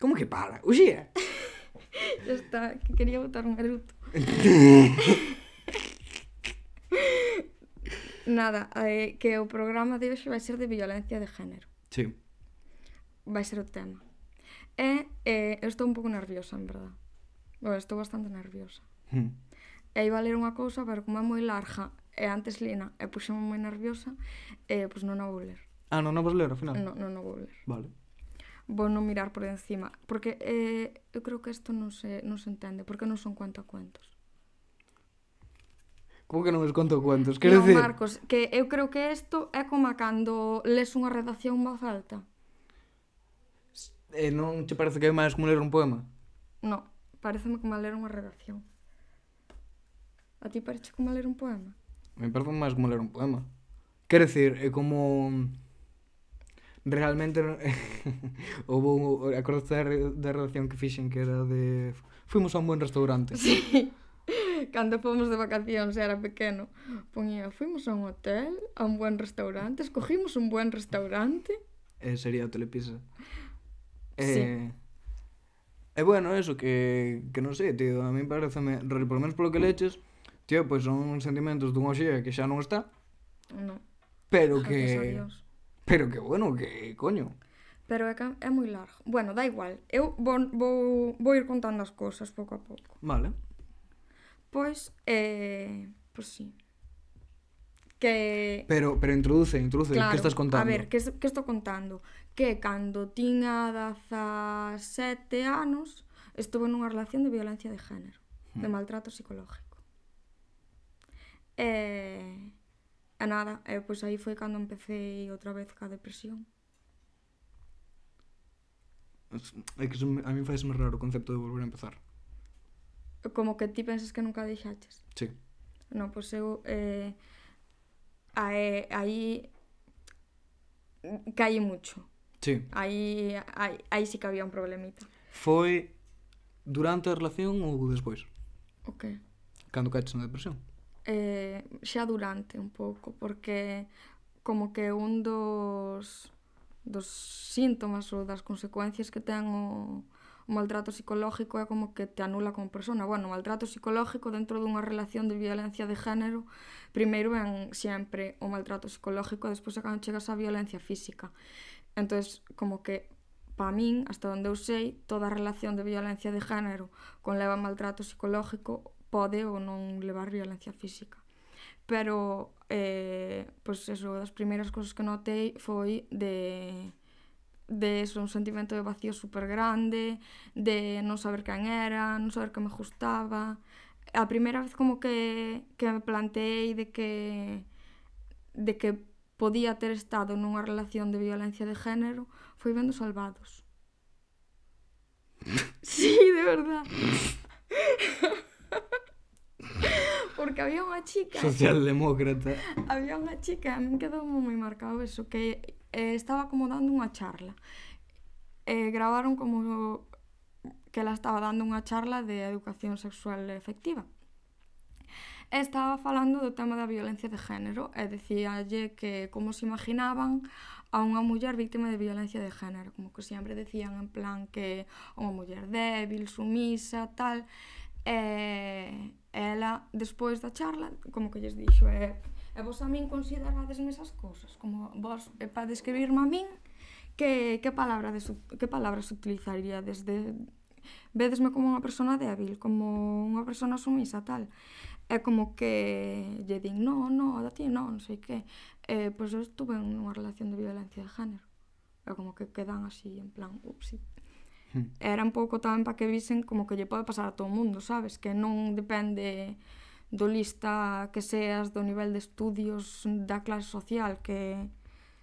Como que para? Uxía? ya está, que quería botar un eruto. Nada, eh, que o programa de hoxe vai ser de violencia de género. Sí. Vai ser o tema. E eh, eu estou un pouco nerviosa, en verdad. Bueno, estou bastante nerviosa. Hmm. E iba a ler unha cousa, pero como é moi larga, e antes lina, e puxeme moi nerviosa, eh, pois pues non a vou ler. Ah, non a vou ler, ao final? Non, non a vou ler. Vale vou non mirar por encima, porque eh, eu creo que isto non se, non se entende, porque non son cuentacuentos. Como que non es conto cuentos? Quero decir... Marcos, que eu creo que isto é como cando les unha redacción voz alta. Eh, non te parece que é máis como ler un poema? non, pareceme como ler unha redacción. A ti parece como ler un poema? Me parece máis como ler un poema. Quero decir, é como realmente houve un, acordaste da, re, da relación que fixen que era de fuimos a un buen restaurante. Sí. Cando fomos de vacacións era pequeno, poñía fuimos a un hotel, a un buen restaurante, escogimos un buen restaurante. Eh, sería o Telepisa. Eh, sí. E eh, bueno, eso que, que non sei, tío, a mí pareceme, por lo menos polo que leches, tío, pois pues son sentimentos dunha oxía que xa non está. No. Pero que... Gracias a Dios Pero que bueno, que coño. Pero é que é moi largo. Bueno, da igual. Eu vou, vou, vou ir contando as cousas pouco a pouco. Vale. Pois, eh, pois sí. Que... Pero, pero introduce, introduce, claro, que estás contando? A ver, que, que estou contando? Que cando tiña 17 anos estuve nunha relación de violencia de género, hmm. de maltrato psicológico. Eh, E nada, e pois aí foi cando empecé outra vez ca depresión. É que a mí faz raro o concepto de volver a empezar. Como que ti pensas que nunca deixaches? Sí. No, pois eu... Eh, aí, eh, aí caí mucho. Sí. Aí, aí, aí sí que había un problemita. Foi durante a relación ou despois? O okay. que? Cando caches na depresión eh, xa durante un pouco, porque como que un dos dos síntomas ou das consecuencias que ten o, o maltrato psicológico é como que te anula como persona. Bueno, o maltrato psicológico dentro dunha relación de violencia de género, primeiro ven sempre o maltrato psicológico e despois é cando chegas á violencia física. Entón, como que pa min, hasta onde eu sei, toda relación de violencia de género conleva maltrato psicológico pode ou non levar violencia física. Pero, eh, pois eso, das primeiras cousas que notei foi de de eso, un sentimento de vacío super grande, de non saber quen era, non saber que me gustaba. A primeira vez como que, que me planteei de que de que podía ter estado nunha relación de violencia de género foi vendo Salvados. sí, de verdad. Porque había unha chica... Socialdemócrata. Había unha chica, a min quedou moi marcado eso, que eh, estaba como dando unha charla. Eh, gravaron como que ela estaba dando unha charla de educación sexual efectiva. E estaba falando do tema da violencia de género e dicíalle que como se imaginaban a unha muller víctima de violencia de género, como que sempre decían en plan que unha muller débil, sumisa, tal, E, ela, despois da charla, como que lles dixo, é, e vos a min considerades esas cousas, como vos é para describirme a min, que, que, palabra de, que palabras utilizaría desde vedesme como unha persona débil, como unha persona sumisa, tal. É como que lle din, no, no, da ti, no, non sei que. Eh, pois eu estuve nunha relación de violencia de género. É como que quedan así, en plan, upsi. Era un pouco tamén para que visen como que lle pode pasar a todo o mundo, sabes? Que non depende do lista que seas, do nivel de estudios, da clase social, que...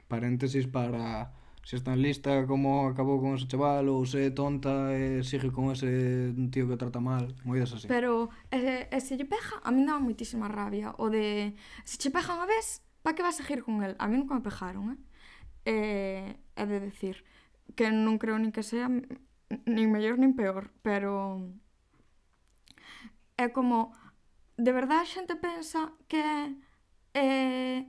Paréntesis para se estás lista como acabou con ese chaval ou se é tonta e sigue con ese tío que trata mal, moidas así. Pero e, e se lle pega, a mí daba moitísima rabia o de se che pega unha vez, pa que vas a seguir con el? A mí nunca me pegaron, eh? Eh, e de decir que non creo nin que sea nin mellor nin peor, pero é como de verdade a xente pensa que é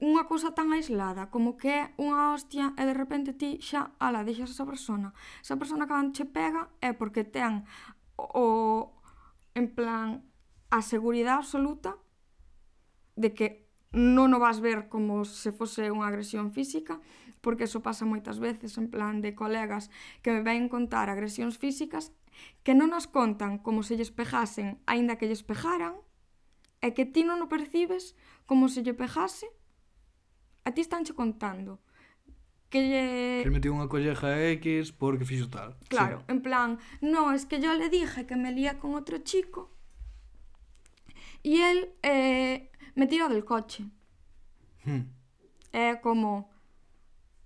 unha cousa tan aislada como que é unha hostia e de repente ti xa ala deixas esa persona. Esa persona que che pega é porque ten o en plan a seguridade absoluta de que non o vas ver como se fose unha agresión física porque eso pasa moitas veces en plan de colegas que me ven contar agresións físicas que non nos contan como se lles pejasen, aínda que lles pejaran, e que ti non o percibes como se lle pejase, a ti estánche contando que lle... Que meteu unha colleja X porque fixo tal. Claro, sí. en plan, no, es que yo le dije que me lía con outro chico e el eh, me tirou del coche. Hmm. É como,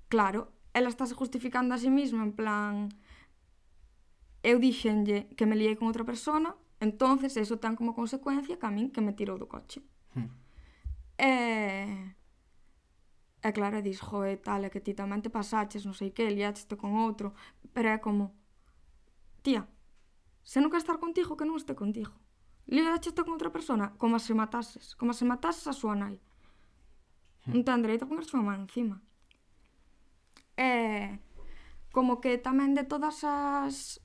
Claro, ela estáse justificando a sí mesma en plan eu dixenlle que me liei con outra persona, entonces eso ten como consecuencia que a min que me tirou do coche. Hmm. E... E claro, dis, joe, tal, é que ti tamén te pasaches, non sei que, liaxeste con outro, pero é como, tía, se non quer estar contigo, que non este contigo. Liaxeste con outra persona, como se matases, como se matases a súa nai. Hmm. Non ten dereito a ponerse unha man encima. E como que tamén de todas as,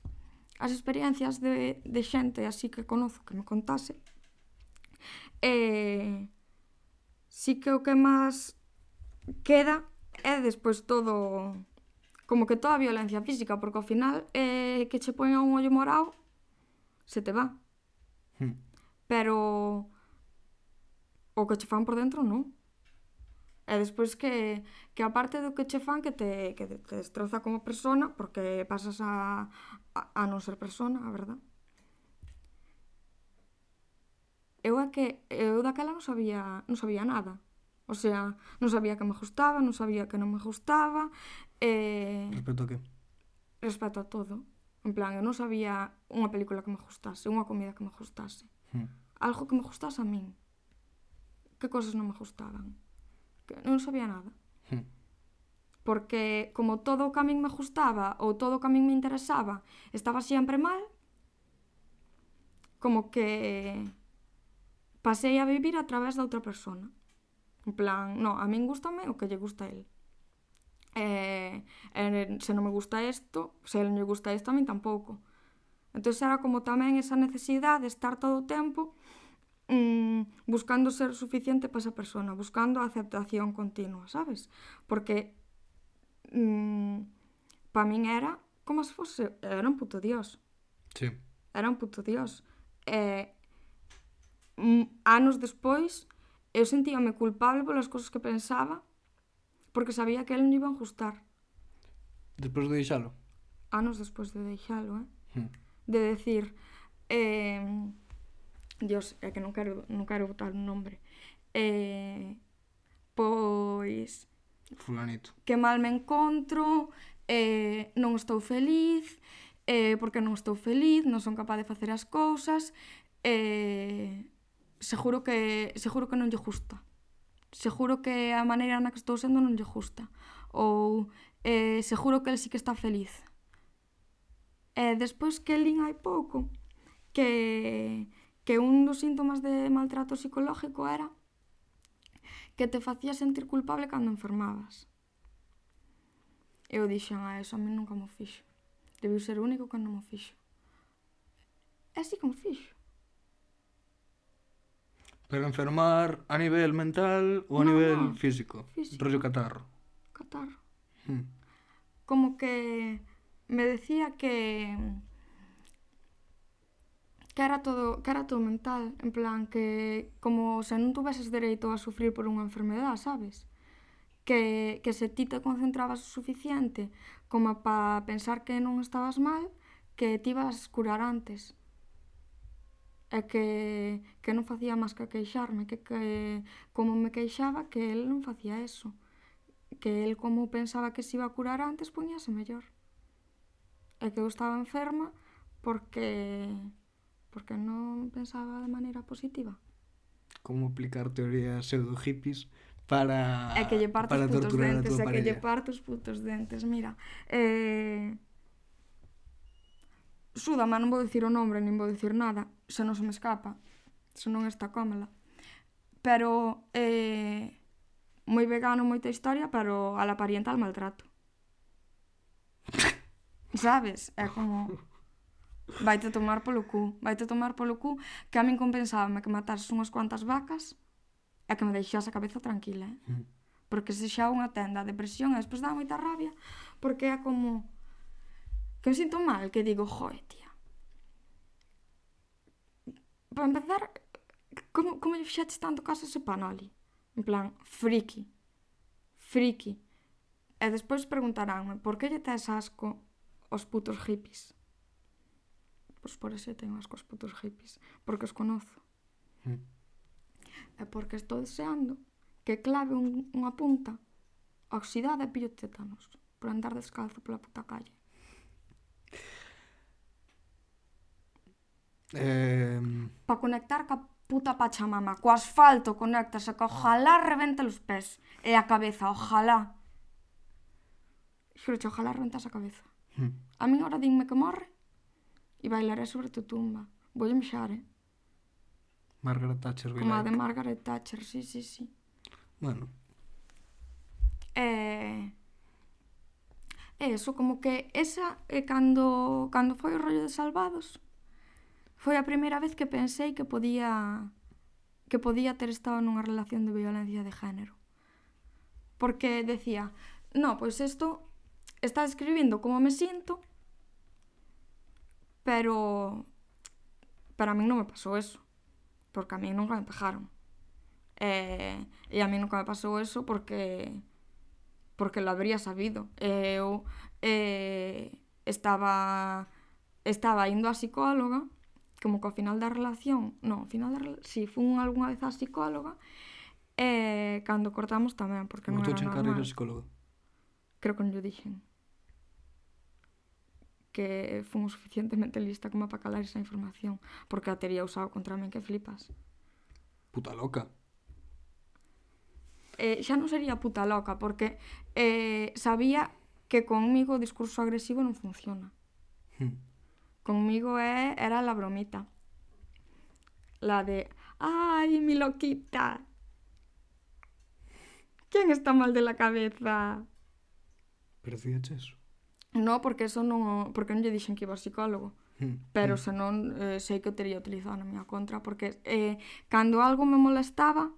as experiencias de, de xente así que conozo que me contase, eh, sí que o que máis queda é despois todo como que toda a violencia física, porque ao final eh, que che poña un ollo morado se te va. Hmm. Pero o que che fan por dentro non. E despois que, que a parte do que che fan que te, que te destroza como persona porque pasas a, a, a non ser persona, a verdad? Eu a que eu daquela non sabía, non sabía nada. O sea, non sabía que me gustaba, non sabía que non me gustaba. Eh... Respecto a que? Respecto a todo. En plan, eu non sabía unha película que me gustase, unha comida que me gustase. Hmm. Algo que me gustase a min. Que cosas non me gustaban que non sabía nada. Hmm. Porque como todo o que a min me gustaba ou todo o que a min me interesaba estaba sempre mal, como que pasei a vivir a través da outra persona. En plan, no, a min gustame o que lle gusta a él. E, e se non me gusta isto, se non lle gusta isto a min tampouco. Entón era como tamén esa necesidade de estar todo o tempo mm, buscando ser suficiente para esa persona, buscando aceptación continua, sabes? Porque mm, para min era como se fose, era un puto dios. Sí. Era un puto dios. E, mm, anos despois, eu sentíame culpable polas cousas que pensaba porque sabía que él non iba a ajustar. Despois de deixalo? Anos despois de deixalo, eh? Hmm. De decir, eh, Dios, é que non quero, non quero botar un nombre. Eh, pois... Fulanito. Que mal me encontro, eh, non estou feliz, eh, porque non estou feliz, non son capaz de facer as cousas, eh, seguro que seguro que non lle gusta. Seguro que a maneira na que estou sendo non lle gusta. Ou eh, seguro que el sí que está feliz. E eh, despois que lín hai pouco que que un dos síntomas de maltrato psicológico era que te facía sentir culpable cando enfermabas. Eu dixen a eso, a mí nunca mo fixo. Debiu ser o único que non mo fixo. E así como fixo. Pero enfermar a nivel mental ou a no, nivel no, físico? físico? Rollo catarro. Catarro. Hmm. Como que me decía que que era todo, que era todo mental, en plan que como se non tuveses dereito a sufrir por unha enfermedade, sabes? Que, que se ti te concentrabas o suficiente como para pensar que non estabas mal, que ti ibas curar antes. E que, que non facía máis que queixarme, que, que como me queixaba que el non facía eso. Que el como pensaba que se iba a curar antes, poñase mellor. E que eu estaba enferma porque porque non pensaba de maneira positiva. Como aplicar teorías pseudo hippies para é que lle parto para torturar dentes, a tua que lle parto os putos dentes, mira. Eh, Súdama, non vou dicir o nombre, nin vou dicir nada, se non se me escapa, se non está cómela. Pero, eh, moi vegano, moita historia, pero a la parienta al maltrato. Sabes? É como... Vaite tomar polo cu, vaite tomar polo cu, que a min compensábame que matases unhas cuantas vacas e que me deixase a cabeza tranquila, eh? Mm. Porque se xa unha tenda a depresión e despois dá moita rabia, porque é como que me sinto mal, que digo, joe, tía. Para empezar, como, como lle fixaches tanto caso a ese panoli? En plan, friki. Friki. E despois preguntaránme, por que lle tes asco os putos hippies? pois por ese temas cos putos hippies, porque os conozo. Mm. E porque estou deseando que clave un, unha punta oxidada e pillo tétanos por andar descalzo pola puta calle. Eh... Para conectar ca puta pachamama, co asfalto conectase, que ojalá revente os pés e a cabeza, ojalá. Xuroche, ojalá reventase a cabeza. mm. A min ahora dinme que morre e bailará sobre tu tumba. Voulle mexar, eh? Margaret Thatcher. Como a de Margaret Thatcher, sí, sí, sí. Bueno. Eh, e eso, como que esa é eh, cando, cando foi o rollo de Salvados foi a primeira vez que pensei que podía que podía ter estado nunha relación de violencia de género porque decía no, pois isto está escribindo como me sinto Pero para min non me pasou eso, porque a min nunca me pegaron. E, e a mí nunca me eh, pasou eso porque porque lo habría sabido. Eh, e eu eh, estaba estaba indo a psicóloga como que ao final da relación, non, ao final da si sí, fun algunha vez a psicóloga e cando cortamos tamén, porque como non era normal. Como psicólogo. Creo que non lo dixen. Que fun suficientemente lista como para calar esa información, porque a tería usado contra min que flipas. Puta loca. eh, xa non sería puta loca, porque eh, sabía que conmigo o discurso agresivo non funciona. Mm. Conmigo é, era la bromita. La de, ay, mi loquita. ¿Quién está mal de la cabeza? Pero eso. No, porque eso non, porque non lle dixen que iba ao psicólogo. Mm, Pero mm. senón eh, sei que o teria utilizado na miña contra porque eh, cando algo me molestaba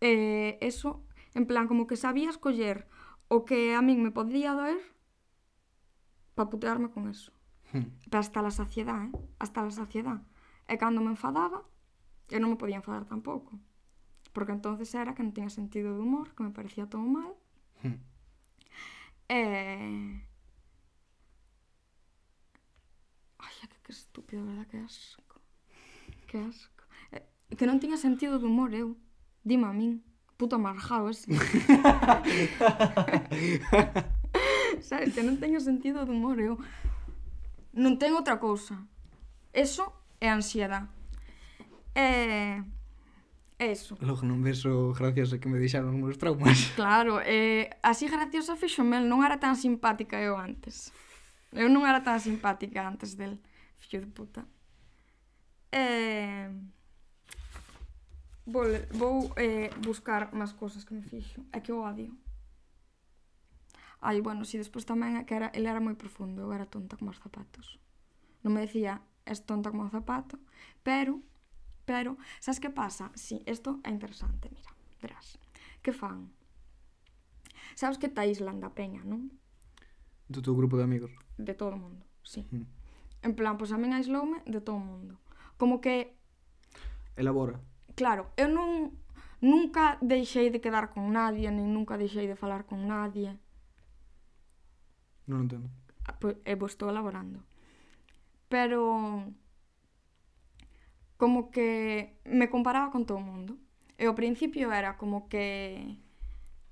eh, eso, en plan, como que sabía escoller o que a min me podía doer para putearme con eso. Mm. Pero hasta la saciedad, eh? Hasta la saciedad. E cando me enfadaba, eu non me podía enfadar tampouco. Porque entonces era que non tiña sentido de humor, que me parecía todo mal. Eh... Ai, que, que estúpido, verdad? Que asco. Que asco. Eh, que non tiña sentido de humor eu. Dime a min. Puto amarjado ese. Sabes, que non teño sentido de humor eu. Non ten outra cousa. Eso é ansiedade. Eh... Eso. Logo non beso gracias a que me deixaron os traumas. Claro, eh, así graciosa fixome, non era tan simpática eu antes. Eu non era tan simpática antes del fillo de puta. Eh, vou, vou eh, buscar máis cosas que me fixo. É que o odio. Ai, bueno, si despois tamén é que era, ele era moi profundo, eu era tonta como os zapatos. Non me decía, es tonta como o zapato, pero Pero, sabes que pasa? Si, sí, isto é interesante, mira, verás. Que fan? Sabes que está Island da Peña, non? Do teu grupo de amigos? De todo o mundo, sí. Mm. En plan, pois pues, a min aislome de todo o mundo. Como que... Elabora. Claro, eu non... Nunca deixei de quedar con nadie, nin nunca deixei de falar con nadie. Non entendo. Ah, pois, eu estou elaborando. Pero como que me comparaba con todo o mundo. Eh, e ao principio era como que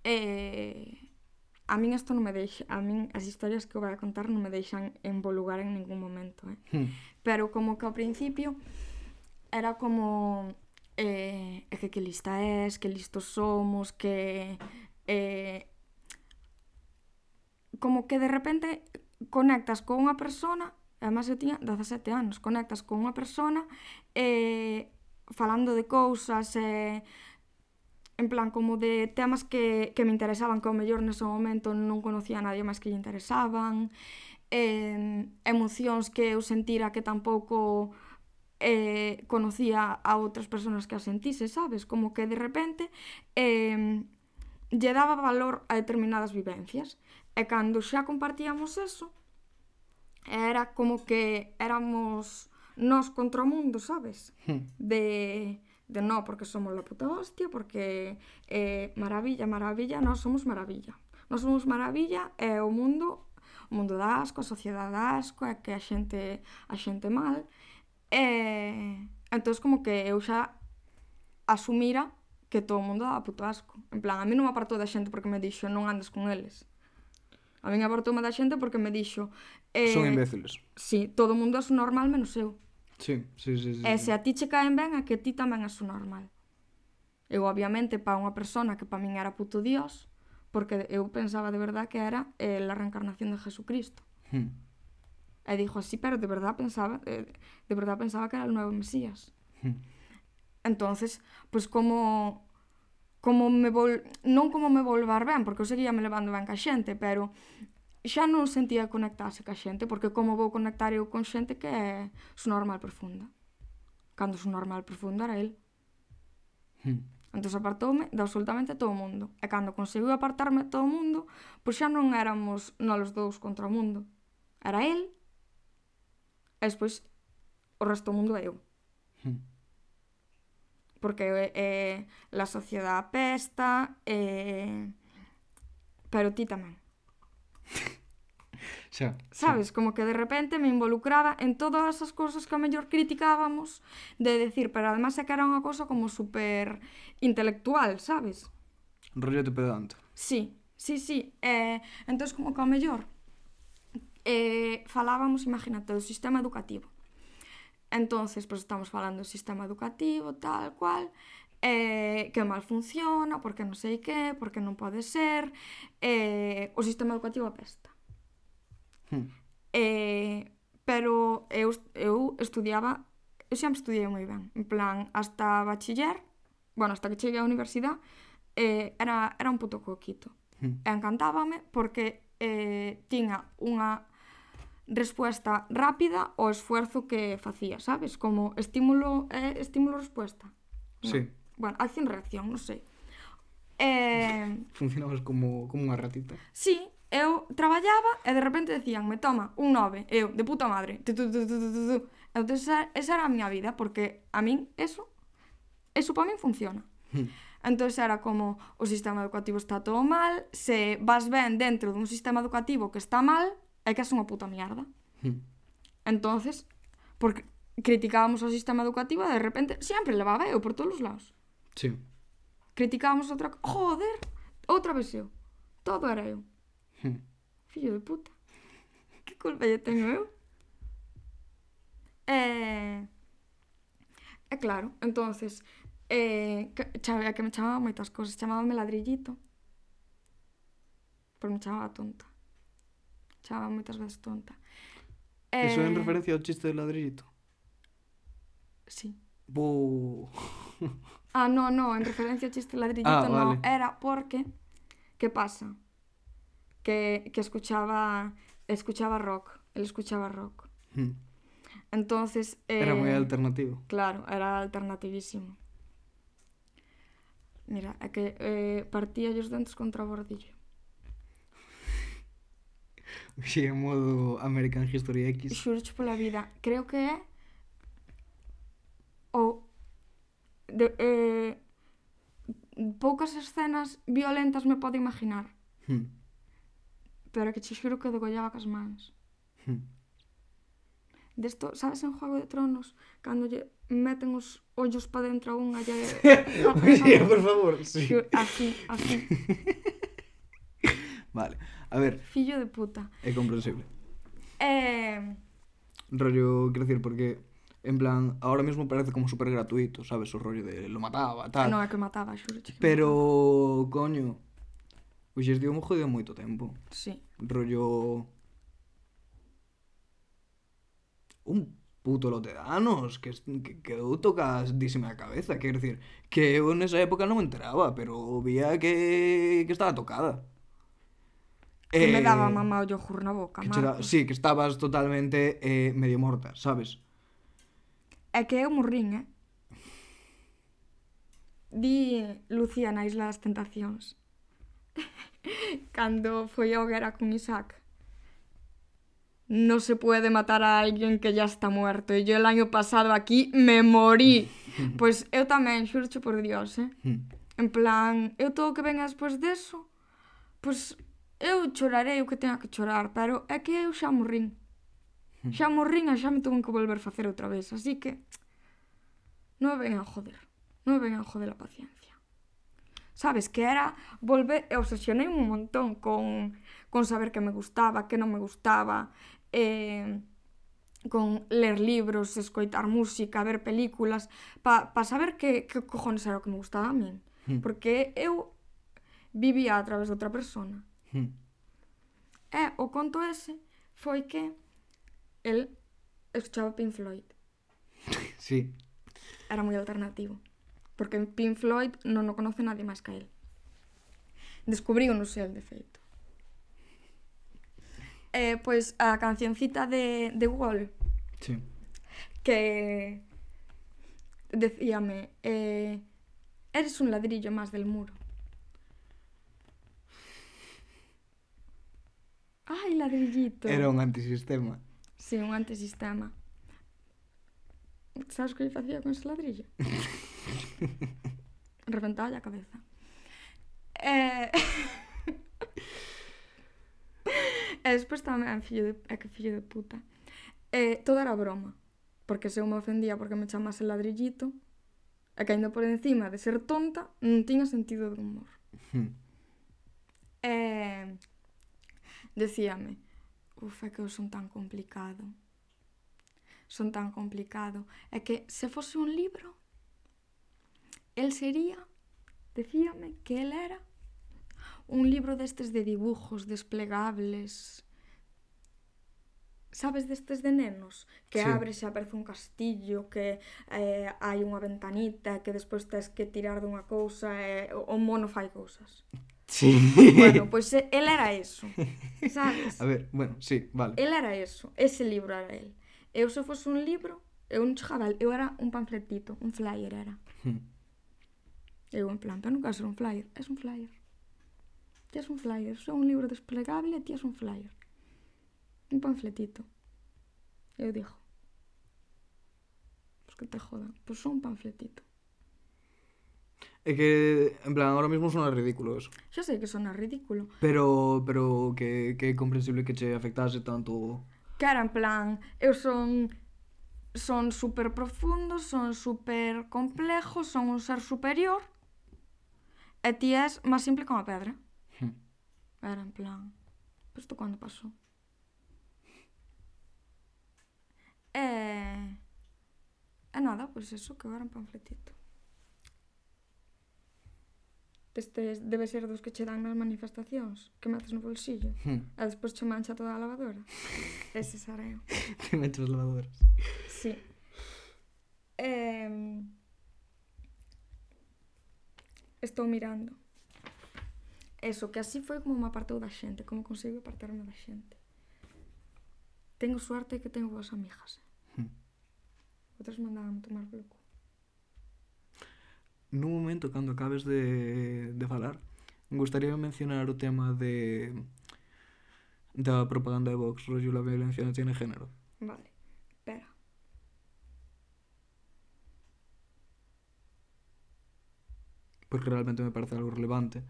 eh, a min isto non me deixa, a min as historias que vai a contar non me deixan en bo lugar en ningún momento, eh. Hmm. Pero como que ao principio era como eh, é que que lista és, que listos somos, que eh, como que de repente conectas con unha persona Además, eu tiña 17 anos. Conectas con unha persona e falando de cousas e en plan como de temas que, que me interesaban que ao mellor nese momento non conocía a nadie máis que lle interesaban eh, emocións que eu sentira que tampouco eh, conocía a outras persoas que as sentise, sabes? Como que de repente eh, lle daba valor a determinadas vivencias. E cando xa compartíamos eso, era como que éramos nós contra o mundo, sabes? Hmm. De, de no, porque somos la puta hostia, porque eh, maravilla, maravilla, nós somos maravilla. Nós somos maravilla e eh, o mundo o mundo da asco, a sociedade da asco, é que a xente a xente mal. E entón como que eu xa asumira que todo o mundo dá puto asco. En plan, a mí non me apartou da xente porque me dixo non andes con eles. A min abortoume da xente porque me dixo... Eh, son imbéciles. Sí, todo mundo é normal menos eu. Sí, sí, sí, sí. E se a ti che caen ben, a que ti tamén és normal. Eu, obviamente, para unha persona que para min era puto dios, porque eu pensaba de verdad que era eh, la reencarnación de Jesucristo. Hmm. E dixo así, pero de verdad pensaba, eh, de verdad pensaba que era el nuevo Mesías. Hmm. Entonces, pues como como me vol... non como me volvar ben, porque eu seguía me levando ben ca xente, pero xa non sentía conectarse ca xente, porque como vou conectar eu con xente que é su normal profunda. Cando su normal profunda era el. Hmm. Entón apartoume de absolutamente todo o mundo. E cando conseguiu apartarme todo o mundo, pois xa non éramos nolos dous contra o mundo. Era el, e despois o resto do mundo é eu. Hmm porque eh, la sociedade apesta, eh, pero ti tamén. xa, Sabes, xa. como que de repente me involucraba en todas as cousas que a mellor criticábamos de decir, pero además é que era unha cousa como super intelectual, sabes? Rollo de pedante. Sí, sí, sí. Eh, entón, como que a mellor eh, falábamos, imagínate, do sistema educativo Entonces, pois pues, estamos falando do sistema educativo, tal cual, eh, que mal funciona, porque non sei que, porque non pode ser, eh, o sistema educativo apesta. Hmm. Eh, pero eu, eu estudiaba, eu sempre estudiei moi ben, en plan, hasta bachiller, bueno, hasta que cheguei á universidade, eh, era, era un puto coquito. Hmm. E encantábame porque eh, tiña unha respuesta rápida ao esfuerzo que facía, sabes? Como estímulo, eh, estímulo-respuesta. No. Bueno, acción-reacción, non sei. Eh... Funcionabas como, como unha ratita. Sí, eu traballaba e de repente decíanme, toma, un 9, eu, de puta madre. Tu, tu, tu, tu, tu, tu. Entón, esa, esa era a miña vida, porque a min eso, eso para min funciona. Hmm. entón era como o sistema educativo está todo mal, se vas ben dentro dun sistema educativo que está mal, é que é unha puta mierda. Hmm. Entonces, porque criticábamos o sistema educativo e de repente sempre levaba eu por todos os lados. Sí. Criticábamos outra... Joder! Outra vez eu. Todo era eu. Hmm. Fillo de puta. Que culpa lle teño eu? E... É claro, entonces eh, que, chave, que me chamaba moitas cousas, chamábame ladrillito. Pero me chamaba tonta. Chamaba moitas veces tonta. Eso en referencia ao chiste de ladrillito? Sí. Bo... Ah, no, no, en referencia ao chiste ladrillito ah, vale. no, era porque que pasa? Que, que escuchaba escuchaba rock, él escuchaba rock. Hmm. Entonces eh, era moi alternativo. Claro, era alternativísimo. Mira, é que eh, partía os dentes contra o bordillo. Si, en modo American History X. Xurcho pola vida. Creo que é... Ou... De, eh, poucas escenas violentas me podo imaginar. Hmm. Pero que che xuro que degollaba cas mans. Hmm. Desto, sabes en Juego de Tronos, cando lle meten os ollos pa dentro a unha lle... sí, por favor, sí. Así, así. vale. A ver. Fillo de puta. É comprensible. Eh... Rollo, quero decir, porque En plan, ahora mismo parece como super gratuito, sabes? O rollo de lo mataba, tal. No, é que mataba, xuro. Pero, mataba. coño, o xestío mo jodeu moito tempo. Sí. Rollo... Un puto lote de anos que, que quedou tocadísima a cabeza. Quero decir, que eu nesa época non me enteraba, pero vía que, que estaba tocada. Que eh, me daba mamá o yogur na boca, que da, Sí, que estabas totalmente eh, medio morta, sabes? É que eu morrín, eh? Di Lucía na Isla das Tentacións. Cando foi a hoguera con Isaac. No se puede matar a alguien que ya está muerto. E yo el año pasado aquí me morí. pois eu tamén, xurcho por Dios, eh? Hmm. En plan, eu todo o que venga despois deso, pois Eu chorarei o que tenha que chorar, pero é que eu xa morrín. Hmm. Xa morrín e xa me tuve que volver a facer outra vez, así que non me vengan joder. Non me vengan joder a paciencia. Sabes que era volver e obsesionei un montón con, con saber que me gustaba, que non me gustaba, eh, con ler libros, escoitar música, ver películas, para pa saber que, que cojones era o que me gustaba a min. Hmm. Porque eu vivía a través de outra persona. Hmm. E o conto ese foi que el escuchaba Pink Floyd. sí. Era moi alternativo. Porque Pink Floyd non o conoce nadie máis que el. Descubriu non sei el defeito. Eh, pois a cancioncita de, de Wall. Sí. Que decíame, eh, eres un ladrillo máis del muro. Ai, ladrillito. Era un antisistema. Si, sí, un antisistema. Sabes que eu facía con ese ladrillo? Reventaba a cabeza. Eh... e despois tamén, fillo de, é que fillo de puta. Eh, todo era broma. Porque se eu me ofendía porque me chamase ladrillito, e que ainda por encima de ser tonta, non tiña sentido de humor. eh, decíame, ufa, que eu son tan complicado. Son tan complicado. É que se fose un libro, el sería, decíame, que el era un libro destes de dibujos desplegables. Sabes destes de nenos? Que sí. abres e aparece un castillo, que eh, hai unha ventanita, que despois tens que tirar dunha cousa e o mono fai cousas. Sí. Bueno, pois pues eh, él era eso, sabes? A ver, bueno, sí, vale. Él era eso, ese libro era él. Eu se fose un libro, eu un chaval, eu era un panfletito, un flyer era. Hmm. eu en plan, pero nunca ser un flyer, es un flyer. Ti es un flyer, sou un libro desplegable, ti es un flyer. Un panfletito. Eu dixo. Pues que te jodan, pois pues son un panfletito. É que, en plan, ahora mismo son ridículo eso. Xa sei que son ridículo. Pero, pero que, que é comprensible que che afectase tanto... Cara, en plan, eu son son super profundos, son super complejos, son un ser superior e ti és máis simple como a pedra. Hmm. Era en plan, pero isto cando pasou? E... Eh, e eh, nada, pois pues eso, que era un panfletito. Destes debe ser dos que che dan nas manifestacións, que metes no bolsillo, hmm. e despois che mancha toda a lavadora. Ese sareo. Te metes lavadoras. Sí. Eh, estou mirando. Eso, que así foi como me apartou da xente, como consigo apartarme da xente. Tengo suerte que tengo boas amigas. Hmm. Outras mandaban tomar pelo cu. Nun momento, cando acabes de, de falar, me gustaría mencionar o tema de da propaganda de Vox, rollo la violencia no tiene género. Vale, espera. porque realmente me parece algo relevante.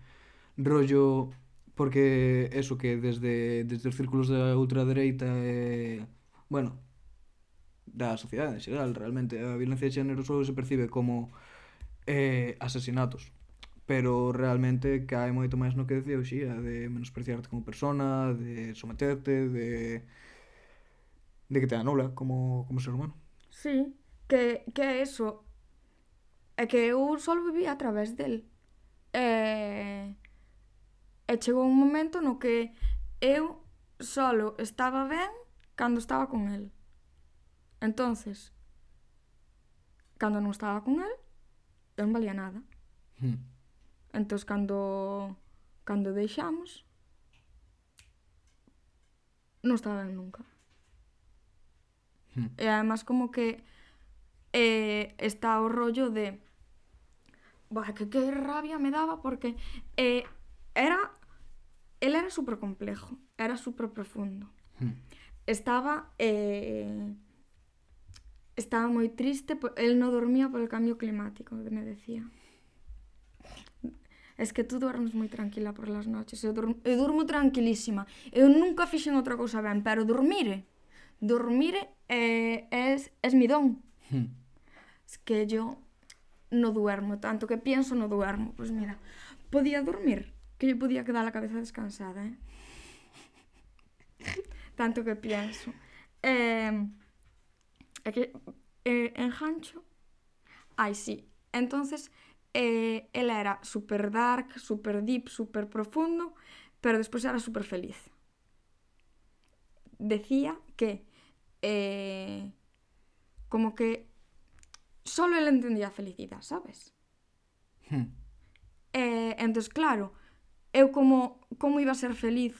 Rollo, porque eso que desde, desde os círculos da ultradereita e, bueno, da sociedade en xeral, realmente, a violencia de xénero só se percibe como eh, asesinatos pero realmente cae moito máis no que decía o Xía, de menospreciarte como persona, de someterte, de de que te anula como, como ser humano. Sí, que, que é eso. É que eu só vivía a través del. E, e chegou un momento no que eu solo estaba ben cando estaba con el. Entonces, cando non estaba con el, non valía nada. Hmm. Entón, cando, cando deixamos, non estaba ben nunca. Hmm. E además como que eh, está o rollo de bah, que, que rabia me daba porque eh, era él era super complejo, era super profundo. Hmm. Estaba eh, estaba moi triste, el non dormía polo cambio climático, me decía. Es que tú dormes moi tranquila por las noches. Eu, durmo, eu durmo tranquilísima. Eu nunca fixen outra cousa ben, pero dormire, dormire eh, es, es mi don. Hmm. Es que yo no duermo, tanto que pienso no duermo. Pues mira, podía dormir, que yo podía quedar la cabeza descansada, ¿eh? tanto que pienso. Eh, é que eh, engancho. Ai, sí. Entonces, eh, él era super dark, super deep, super profundo, pero despois era super feliz. Decía que eh, como que solo él entendía a felicidade, sabes? Hmm. E, entón, claro, eu como, como iba a ser feliz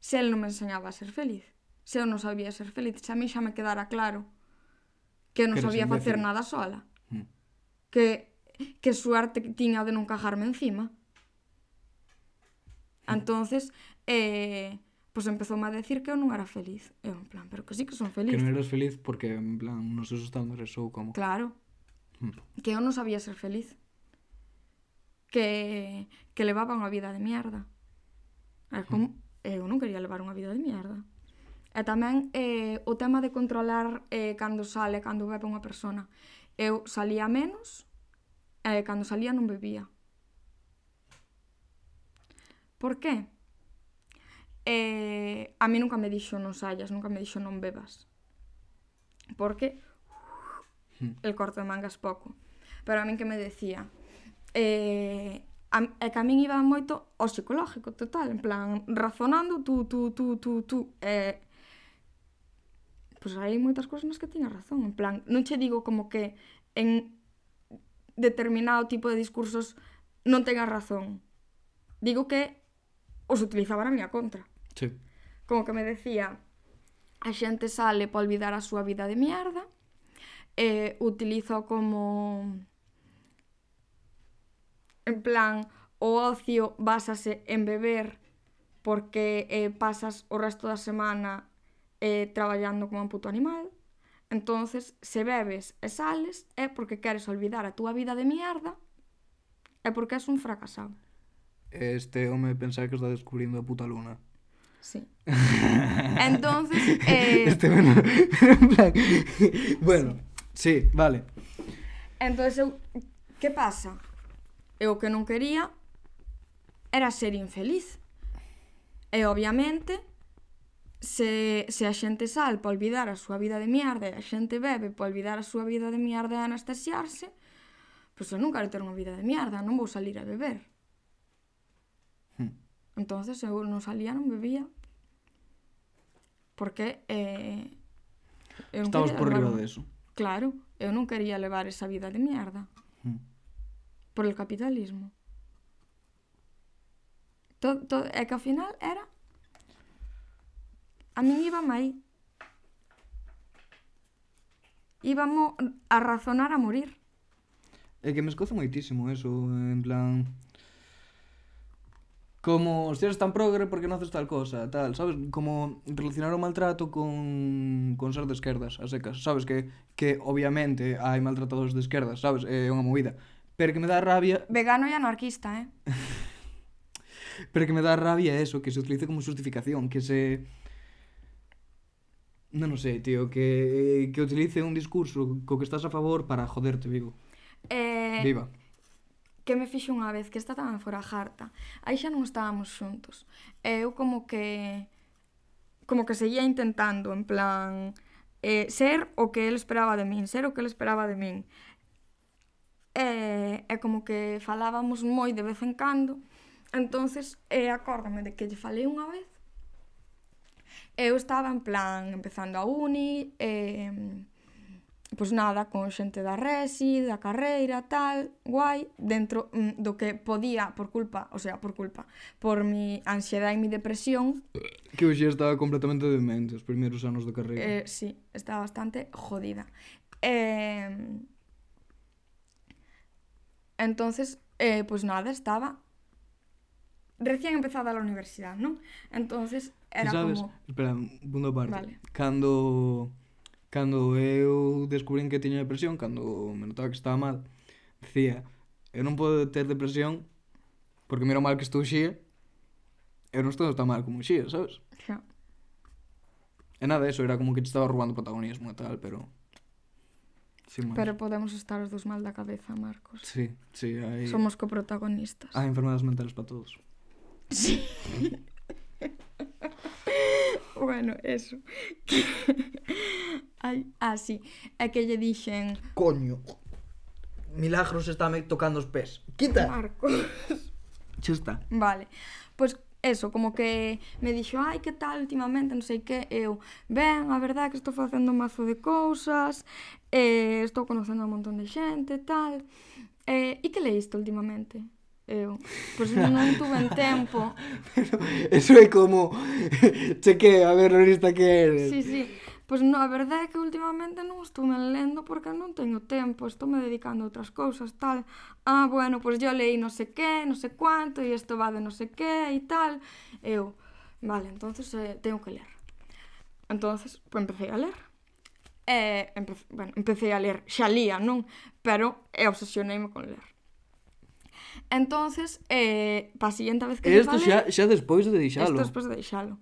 se el non me enseñaba a ser feliz? Se eu non sabía ser feliz, se a mí xa me quedara claro que non que sabía facer nada sola. Mm. Que que suerte tiña de non cajarme encima. Mm. Entonces, eh, pois pues empezoume a decir que eu non era feliz. Eu en plan, pero que sí que son feliz. Que non eras feliz porque en plan, non sei estándares ou como. Claro. Mm. Que eu non sabía ser feliz. Que que levaba unha vida de mierda. Era mm. como, mm. eu non quería levar unha vida de mierda. E tamén eh, o tema de controlar eh, cando sale, cando bebe unha persona. Eu salía menos, e eh, cando salía non bebía. Por que? Eh, a mí nunca me dixo non saias, nunca me dixo non bebas. Porque hmm. el corto de mangas pouco. Pero a min que me decía, eh, a, e que a min iba moito ao psicológico total, en plan, razonando tú, tú, tú, tú, tú, eh, pois hai moitas cousas nas que tiña razón. En plan, non che digo como que en determinado tipo de discursos non tenga razón. Digo que os utilizaba a miña contra. Sí. Como que me decía, a xente sale para olvidar a súa vida de mierda, e utilizo como... En plan, o ocio basase en beber porque eh, pasas o resto da semana eh, traballando como un puto animal. Entonces, se bebes e sales é porque queres olvidar a túa vida de mierda e porque és un fracasado. Este home pensar que está descubrindo a puta luna. Sí. Entonces, eh... Este, bueno, en plan... bueno, sí. sí, vale. Entonces, eu... que pasa? Eu que non quería era ser infeliz. E obviamente se, se a xente sal para olvidar a súa vida de mierda e a xente bebe para olvidar a súa vida de mierda e anestesiarse, pois eu non quero ter unha vida de mierda, non vou salir a beber. Hmm. Entonces eu non salía, non bebía. Porque eh, eu non Estabas por riba deso. Claro, eu non quería levar esa vida de mierda. Hmm. Por el capitalismo. Todo, todo, é que ao final era A min iba aí. Íbamos a razonar a morir. É que me escozo moitísimo eso, en plan... Como, se si eres tan progre, porque non haces tal cosa, tal, sabes? Como relacionar o maltrato con, con ser de esquerdas, a secas, sabes? Que, que obviamente hai maltratadores de esquerdas, sabes? É unha movida. Pero que me dá rabia... Vegano e anarquista, eh? Pero que me dá rabia eso, que se utilice como justificación, que se... Non o sei, tío, que, que utilice un discurso co que estás a favor para joderte vivo. Eh, Viva. Que me fixo unha vez que esta tamén fora jarta. Aí xa non estábamos xuntos. Eu como que como que seguía intentando en plan eh, ser o que el esperaba de min, ser o que el esperaba de min. E, e como que falábamos moi de vez en cando. Entonces, eh, acórdame de que lle falei unha vez Eu estaba en plan empezando a uni, eh, pois nada, con xente da resi, da carreira, tal, guai, dentro mm, do que podía por culpa, o sea, por culpa, por mi ansiedade e mi depresión. Que hoxe estaba completamente demente os primeiros anos da carreira. Eh, sí, estaba bastante jodida. Eh, entonces, eh, pois nada, estaba recién empezada a universidade, non? Entonces era sabes, como... Espera, punto aparte. Vale. Cando, cando eu descubrín que tiña depresión, cando me notaba que estaba mal, decía, eu non podo ter depresión porque mira mal que estou xía, eu non estou tan mal como xía, sabes? Xa. E nada, eso era como que te estaba roubando protagonismo e tal, pero... Sin máis. Pero podemos estar os dos mal da cabeza, Marcos. Sí, sí, hai... Somos coprotagonistas. Hai enfermedades mentales para todos. Sí. bueno, eso. Que... Ay, ah, sí. É que lle dixen... Coño. Milagros está me tocando os pés. Quita. Marcos. Xa está. Vale. Pois pues, eso, como que me dixo, ai, que tal últimamente, non sei que, eu, ben, a verdade é que estou facendo un mazo de cousas, eh, estou conocendo un montón de xente, tal, eh, e que leíste últimamente? eu. Pois non tuve tempo. Pero eso é como cheque a ver lista que eres. Sí, sí. Pois no, a verdade é que últimamente non estou me lendo porque non teño tempo, estou me dedicando a outras cousas, tal. Ah, bueno, pois yo leí non sei que, non sei cuánto, e isto va de non sei que e tal. Eu, vale, entonces eh, tengo que ler. Entonces, pues empecé a ler. E, eh, bueno, empecé a ler, xa lía, non? Pero eh, obsesioneime con ler. Entonces, eh, pa siguiente vez que Esto fale, xa, xa despois de deixalo. Esto despois de deixalo.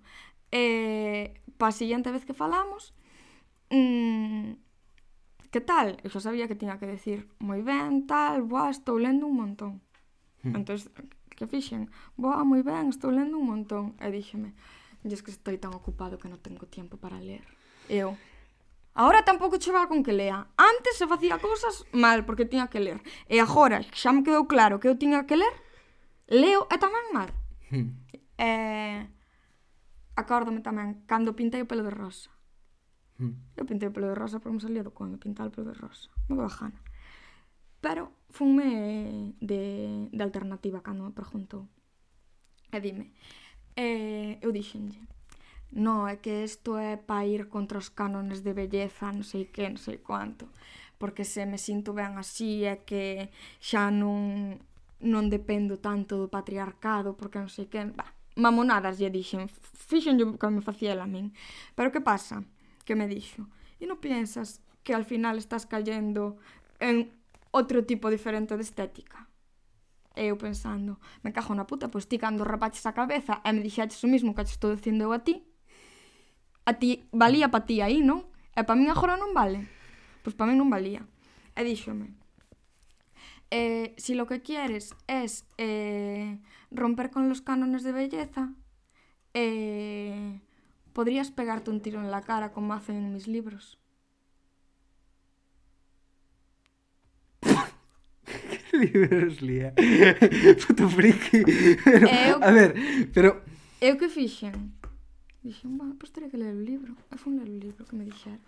Eh, pa siguiente vez que falamos, mmm, que tal? Eu xa sabía que tiña que decir moi ben, tal, boa, estou lendo un montón. Hmm. Entón, que fixen? Boa, moi ben, estou lendo un montón. E díxeme, e es que estou tan ocupado que non tengo tempo para ler. Eu, Agora tampouco chegaba con que lea. Antes se facía cousas mal, porque tiña que ler. E agora, xa me quedou claro que eu tiña que ler, leo e tamén mal. Hmm. Eh, acórdome tamén, cando pintei o pelo de rosa. Hmm. Eu pintei o pelo de rosa porque me salía do coño pintar o pelo de rosa. Me daba jana. Pero funme de, de alternativa cando me preguntou. E dime, eh, eu dixenlle, no, é que isto é para ir contra os cánones de belleza, non sei que, non sei cuánto. Porque se me sinto ben así é que xa non, non dependo tanto do patriarcado, porque non sei que, bah, mamonadas lle dixen, fixen yo que me facía a min. Pero que pasa? Que me dixo, e non piensas que al final estás cayendo en outro tipo diferente de estética? E eu pensando, me cajo na puta, pois ti cando rapaches a cabeza e me dixaches o mismo que te estou dicindo eu a ti, a ti valía para ti aí, non? E para min agora non vale. Pois para min non valía. E díxome, eh, si lo que quieres es eh, romper con los cánones de belleza, eh, podrías pegarte un tiro en la cara como hacen en mis libros. libros lía. Puto friki. Pero, eu, a ver, pero... Eu que fixen? Dixen, bueno, pois pues que ler o libro. E fun ler o libro que me dixeron.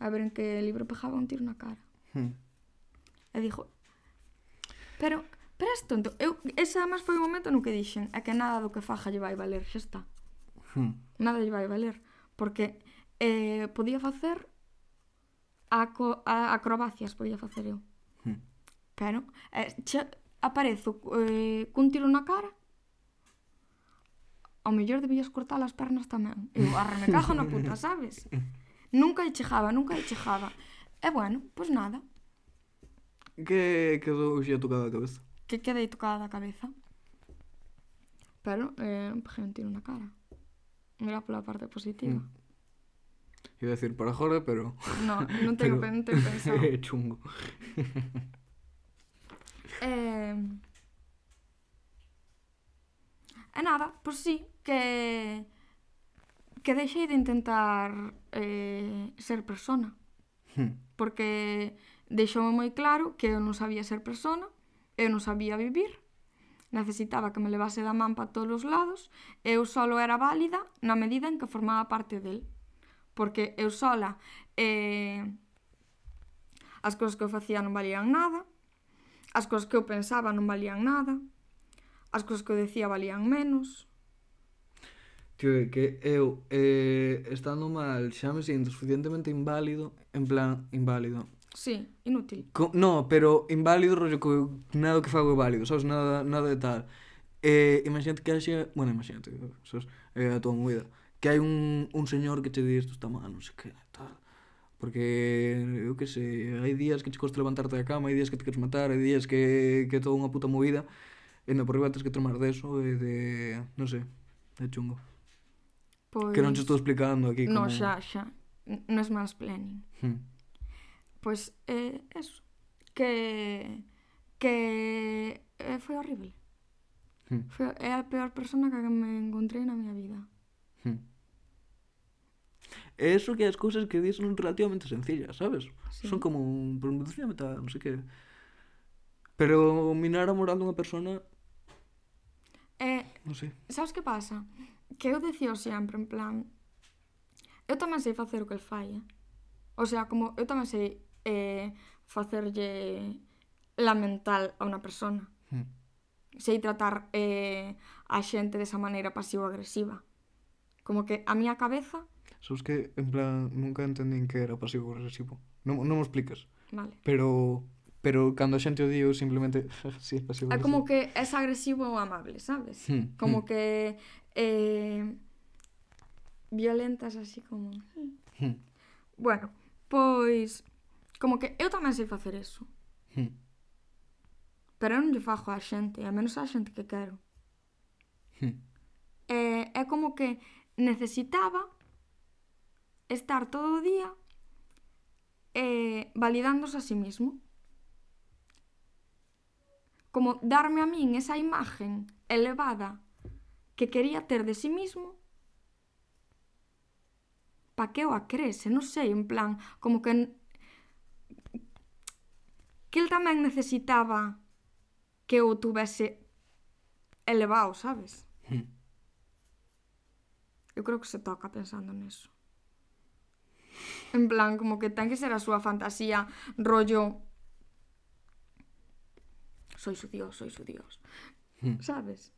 A ver en que libro pegaba un tiro na cara. Hmm. E dixo, pero, pero es tonto. Eu, esa además foi o momento no que dixen, é que nada do que faja lle vai valer, xa está. Hmm. Nada lle vai valer. Porque eh, podía facer aco, a, acrobacias, podía facer eu. Hmm. Pero, eh, xa, aparezo eh, cun tiro na cara ao mellor debías cortar as pernas tamén. Eu, arre, me cajo na puta, sabes? Nunca lle chegaba, nunca lle chegaba. E bueno, pois nada. Que quedou xa tocada a cabeza? Que quedei tocada a cabeza. Pero eh, peguei un tiro na cara. Mira pola parte positiva. Mm. Iba a decir para Jorge, pero... No, non tengo, pero... non tengo pensado. É chungo. eh... E nada, pois sí, que que deixei de intentar eh, ser persona. Hmm. Porque deixoume moi claro que eu non sabía ser persona, eu non sabía vivir, necesitaba que me levase da man para todos os lados, eu solo era válida na medida en que formaba parte del. Porque eu sola eh, as cousas que eu facía non valían nada, as cousas que eu pensaba non valían nada, as cousas que eu decía valían menos, que, que eu eh, estando mal xa me sinto suficientemente inválido en plan inválido Sí, inútil. Co, no, pero inválido rollo co, nada que fago é válido, sabes, nada, nada de tal. Eh, imagínate que haxe, bueno, imagínate, sabes, eh, a tua movida, que hai un, un señor que te di isto está mal, non sei que, tal. Porque, eu que sei, hai días que te costa levantarte da cama, hai días que te queres matar, hai días que, que é toda unha puta movida, e no por riba tens que tomar deso, e de, non sei, é chungo. Pois... Que non te estou explicando aquí como... No, xa, xa. Non é mansplaining. Hmm. Pois, eh, eso. Que... Que... Eh, foi horrible. Hmm. Foi, é a peor persona que me encontrei na miña vida. Hmm. E eso que as cousas que dis son relativamente sencillas, sabes? Sí. Son como un pronunciame tal, non sei que. Pero minar a moral dunha persona... Eh, non sei. Sabes que pasa? que eu decía sempre, en plan, eu tamén sei facer o que el fai, eh? O sea, como eu tamén sei eh, facerlle la mental a unha persona. Hmm. Sei tratar eh, a xente desa maneira pasivo-agresiva. Como que a miña cabeza... Sabes que, en plan, nunca entendín que era pasivo-agresivo. Non, non me explicas. Vale. Pero pero cando a xente o di eu simplemente si sí, pasivo agresivo. É como que é agresivo ou amable, sabes? Hmm, como hmm. que eh, violentas así como... Hmm. bueno, pois como que eu tamén sei facer eso. Hmm. Pero eu non lle fajo á xente, a menos á xente que quero. Hmm. eh, é como que necesitaba estar todo o día eh, validándose a sí mismo. Como darme a min esa imagen elevada que quería ter de sí mismo pa que o acrese, non sei, en plan, como que que el tamén necesitaba que o tuvese elevado, sabes? Hmm. Eu creo que se toca pensando neso. En plan, como que ten que ser a súa fantasía rollo sois o dios, sois o dios. Hmm. Sabes?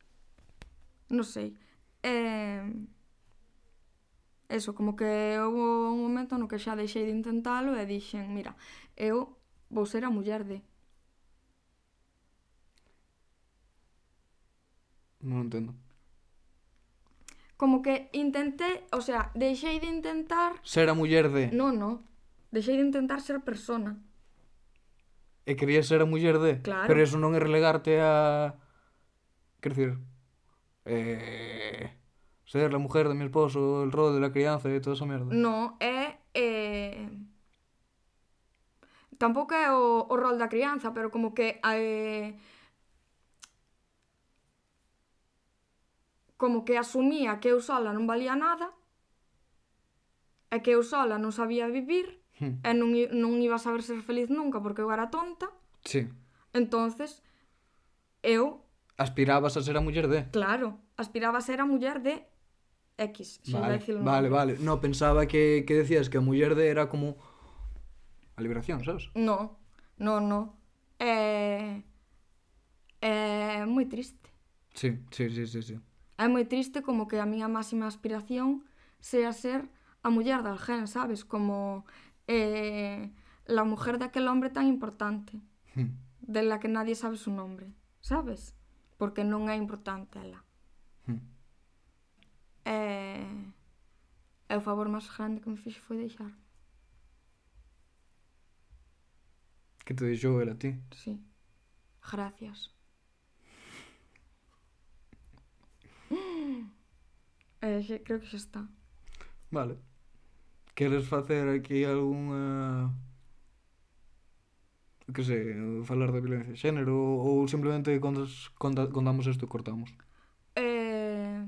non sei. Eh, eso, como que houve un momento no que xa deixei de intentalo e dixen, mira, eu vou ser a muller de. Non entendo. Como que intenté, o sea, deixei de intentar... Ser a muller de... Non, non. Deixei de intentar ser persona. E querías ser a muller de... Claro. Pero eso non é relegarte a... Quer dizer, Eh, ser la mujer de mi esposo, el rol de la crianza e toda esa merda. Non, é... Eh... Tampouco é o, o rol da crianza, pero como que... Eh... Como que asumía que eu sola non valía nada e que eu sola non sabía vivir hmm. e non, non iba a saber ser feliz nunca porque eu era tonta. Sí. Entonces, eu Aspirabas a ser a muller de. claro, aspiraba a ser a muller de X. xa Vale, vale, vale. No, pensaba que, que decías que a muller de era como a liberación, sabes? No, no, no. É... É moi triste. Sí, sí, sí, sí, sí. É moi triste como que a miña máxima aspiración sea ser a muller de alguén, sabes? Como eh, la mujer de aquel hombre tan importante, Hmm. de la que nadie sabe su nombre, sabes? porque non é importante ela. Hmm. E, e o favor máis grande que me fixe foi deixar. Que te deixou ela a ti? Sí. Gracias. eh, creo que xa está. Vale. Queres facer aquí algunha que sei, falar da violencia de xénero ou simplemente contas, conta, contamos isto e cortamos? Eh...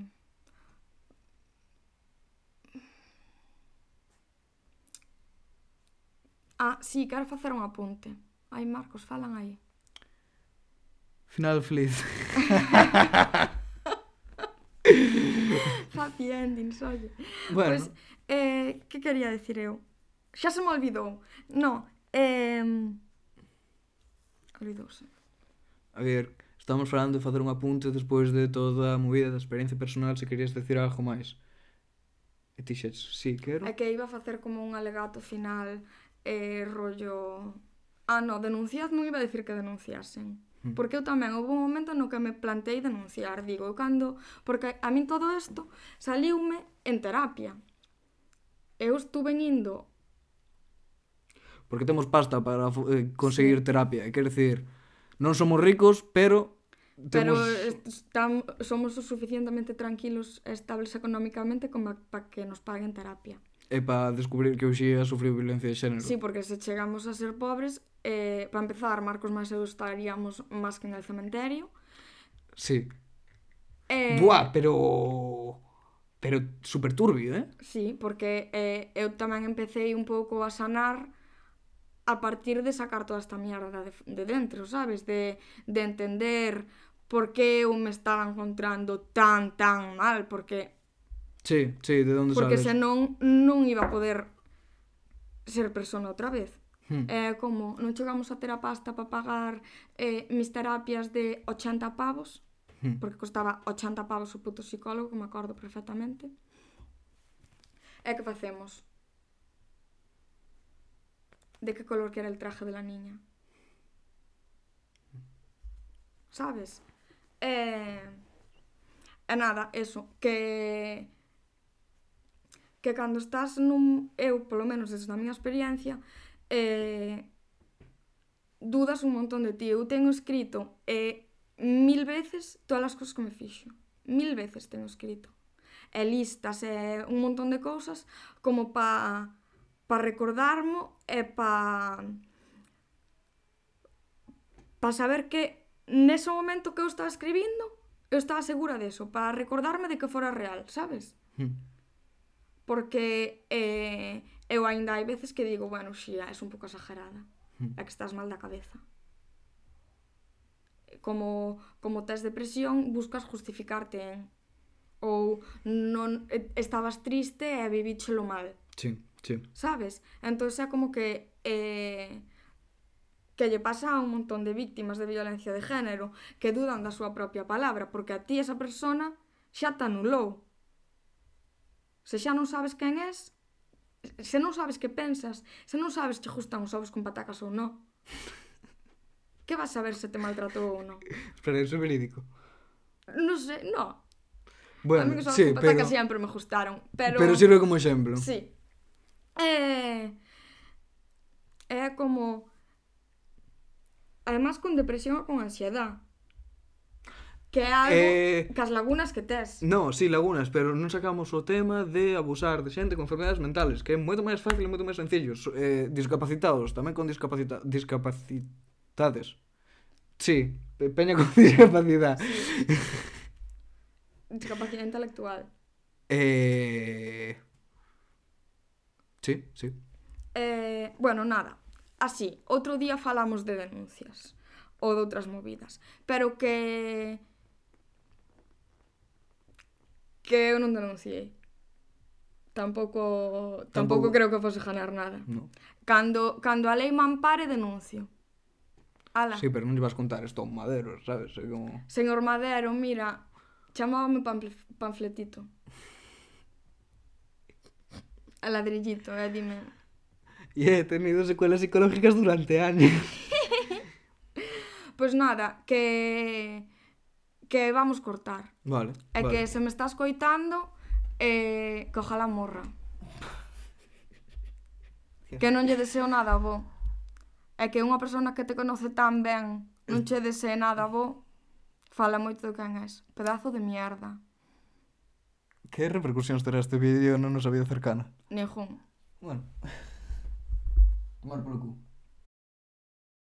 Ah, sí, quero facer un apunte. Ai, Marcos, falan aí. Final feliz. Happy endings, oye. Bueno. Pues, eh, que quería decir eu? Xa se me olvidou. No, eh, actualizouse. A ver, estamos falando de facer un apunte despois de toda a movida da experiencia personal se querías decir algo máis. E ti xes, sí, quero. É que iba a facer como un alegato final eh, rollo... Ah, no, denunciad non iba a decir que denunciasen. Hmm. Porque eu tamén houve un momento no que me plantei denunciar, digo, eu cando... Porque a min todo isto saliume en terapia. Eu estuve indo porque temos pasta para eh, conseguir sí. terapia. Quer decir, non somos ricos, pero Temos... Pero estamos, somos o suficientemente tranquilos e estables económicamente como para que nos paguen terapia. E para descubrir que Uxía sufriu violencia de xénero. Sí, porque se chegamos a ser pobres, eh, para empezar, Marcos máis eu estaríamos máis que en el cementerio. Sí. Eh... Buah, pero... Pero super turbio, eh? Sí, porque eh, eu tamén empecé un pouco a sanar a partir de sacar toda esta mierda de, de dentro, sabes? De, de entender por qué eu me estaba encontrando tan, tan mal, porque... Sí, sí, de onde porque sabes? Porque senón non iba a poder ser persona outra vez. Hmm. Eh, como non chegamos a ter a pasta para pagar eh, mis terapias de 80 pavos, hmm. porque costaba 80 pavos o puto psicólogo, que me acordo perfectamente. E que facemos? de qué color que era el traje de la niña. ¿Sabes? Eh, e nada, eso, que que cando estás nun eu, polo menos desde a miña experiencia, eh, dudas un montón de ti. Eu tengo escrito eh, mil veces todas as cousas que me fixo. Mil veces tengo escrito. E listas, e eh, un montón de cousas como para para recordarmo e pa pa saber que nese momento que eu estaba escribindo eu estaba segura deso, para recordarme de que fora real, sabes? Hmm. Porque eh, eu aínda hai veces que digo, bueno, xía, ah, é un pouco exagerada, hmm. é que estás mal da cabeza. Como, como tes depresión, buscas justificarte en ou non estabas triste e vivíchelo mal. Sí. Sí. Sabes? Entón xa como que eh, que lle pasa a un montón de víctimas de violencia de género que dudan da súa propia palabra porque a ti esa persona xa te anulou. Se xa non sabes quen és, se non sabes que pensas, se non sabes que gustan os ovos con patacas ou non. que vas a saber se te maltratou ou non? Pero iso é verídico. Non sei, non. Bueno, a mí os ovos sí, con patacas pero... sempre me gustaron, pero... Pero sirve como exemplo. Sí. Eh, É como... Además con depresión ou con ansiedade. Que é algo eh, cas lagunas que tes. No, sí, lagunas, pero non sacamos o tema de abusar de xente con enfermedades mentales, que é moito máis fácil e moito máis sencillo. Eh, discapacitados, tamén con discapacita discapacitades. Sí, peña con discapacidade. Sí. discapacidade intelectual. Eh... Sí, sí. Eh, bueno, nada. Así, outro día falamos de denuncias ou de outras movidas, pero que que eu non denunciei. Tampouco, tampouco, tampouco creo que fose ganar nada. No. Cando, cando a lei me ampare, denuncio. Ala. Sí, pero non lle vas contar isto a un madero, sabes? É como... Señor Madero, mira, chamábame panfletito a ladrillito, eh, dime. E he tenido secuelas psicológicas durante años. pues nada, que que vamos cortar. Vale. Eh, é vale. que se me está escoitando eh, que ojalá morra. que non lle deseo nada, bo. É que unha persona que te conoce tan ben non che desee nada, bo. Fala moito do quen és. Pedazo de mierda que repercusións terá este vídeo na nosa vida cercana? Ningún. Bueno. Tomar polo cu.